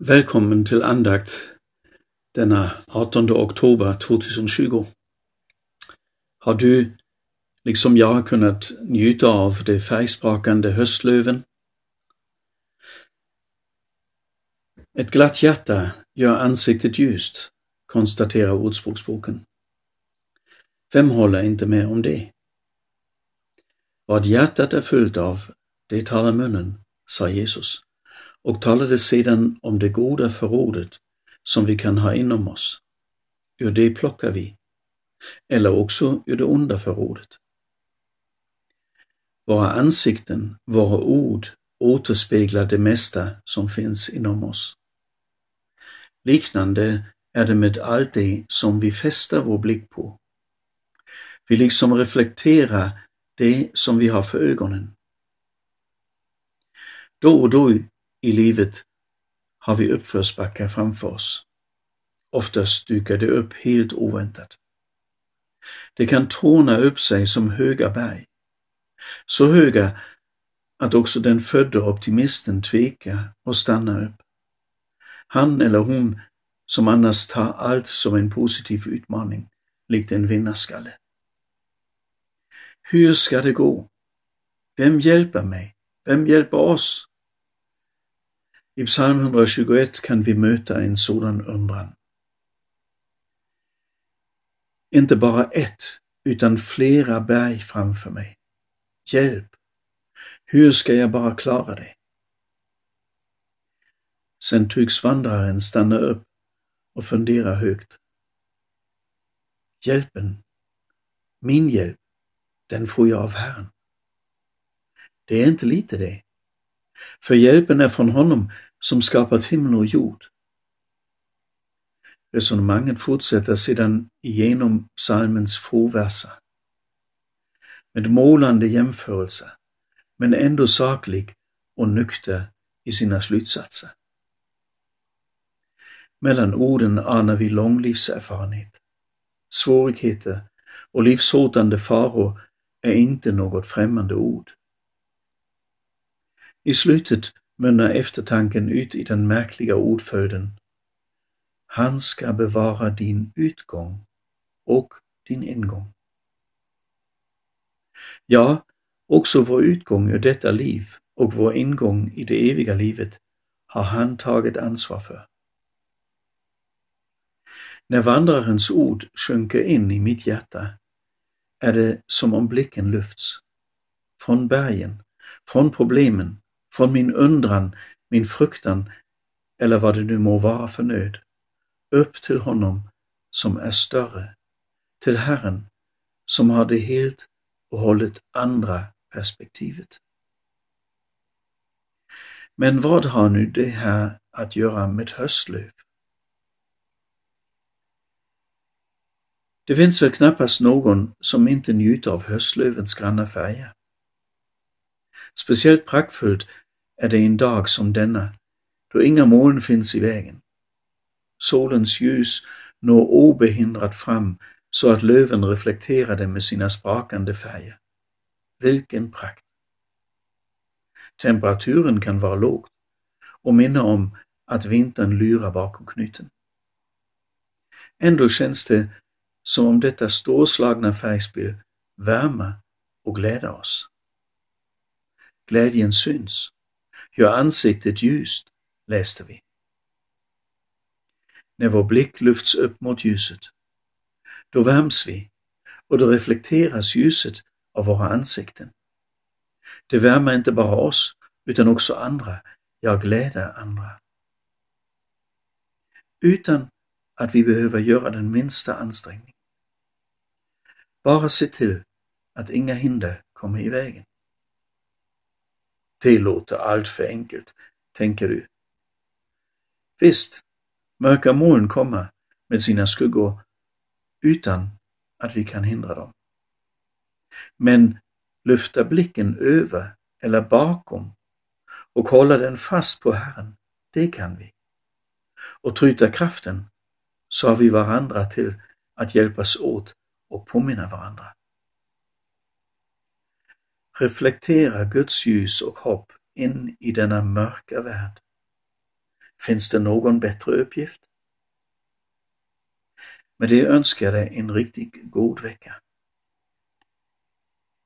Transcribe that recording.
Välkommen till andakt denna 18 oktober 2020. Har du, liksom jag, kunnat njuta av de färgsprakande höstlöven? Ett glatt hjärta gör ansiktet ljust, konstaterar Ordspråksboken. Vem håller inte med om det? Vad hjärtat är fullt av, det talar munnen, sa Jesus och talade sedan om det goda förrådet som vi kan ha inom oss. Ur det plockar vi, eller också ur det onda förrådet. Våra ansikten, våra ord återspeglar det mesta som finns inom oss. Liknande är det med allt det som vi fäster vår blick på. Vi liksom reflekterar det som vi har för ögonen. Då och då i livet har vi uppförsbackar framför oss. Oftast dyker det upp helt oväntat. Det kan torna upp sig som höga berg. Så höga att också den födde optimisten tvekar och stannar upp. Han eller hon som annars tar allt som en positiv utmaning, likt en vinnarskalle. Hur ska det gå? Vem hjälper mig? Vem hjälper oss? I psalm 121 kan vi möta en sådan undran. Inte bara ett, utan flera berg framför mig. Hjälp! Hur ska jag bara klara det? Sen tycks vandraren stanna upp och fundera högt. Hjälpen, min hjälp, den får jag av Herren. Det är inte lite det. För hjälpen är från honom som skapat himmel och jord. Resonemanget fortsätter sedan igenom psalmens få verser. Med målande jämförelser, men ändå saklig och nykter i sina slutsatser. Mellan orden anar vi lång livserfarenhet. Svårigheter och livshotande faror är inte något främmande ord. I slutet mynnar eftertanken ut i den märkliga ordföljden. Han ska bevara din utgång och din ingång. Ja, också vår utgång ur detta liv och vår ingång i det eviga livet har han tagit ansvar för. När vandrarens ord sjunker in i mitt hjärta är det som om blicken lyfts. Från bergen, från problemen, från min undran, min fruktan eller vad det nu må vara för nöd, upp till honom som är större, till Herren som har det helt och hållet andra perspektivet. Men vad har nu det här att göra med höstlöv? Det finns väl knappast någon som inte njuter av höstlövens granna färger. Speciellt praktfullt är det en dag som denna, då inga moln finns i vägen. Solens ljus når obehindrat fram så att löven reflekterar det med sina sprakande färger. Vilken prakt! Temperaturen kan vara låg och minna om att vintern lyrar bakom knuten. Ändå känns det som om detta storslagna färgspel värmer och gläder oss. Glädjen syns Gör ansiktet ljust, läste vi. När vår blick lyfts upp mot ljuset, då värms vi och då reflekteras ljuset av våra ansikten. Det värmer inte bara oss, utan också andra, ja, gläder andra. Utan att vi behöver göra den minsta ansträngning. Bara se till att inga hinder kommer i vägen. Det låter alltför enkelt, tänker du. Visst, mörka moln kommer med sina skuggor utan att vi kan hindra dem. Men lyfta blicken över eller bakom och hålla den fast på Herren, det kan vi. Och tryta kraften så har vi varandra till att hjälpas åt och påminna varandra reflektera Guds ljus och hopp in i denna mörka värld. Finns det någon bättre uppgift? Med det önskar jag dig en riktigt god vecka.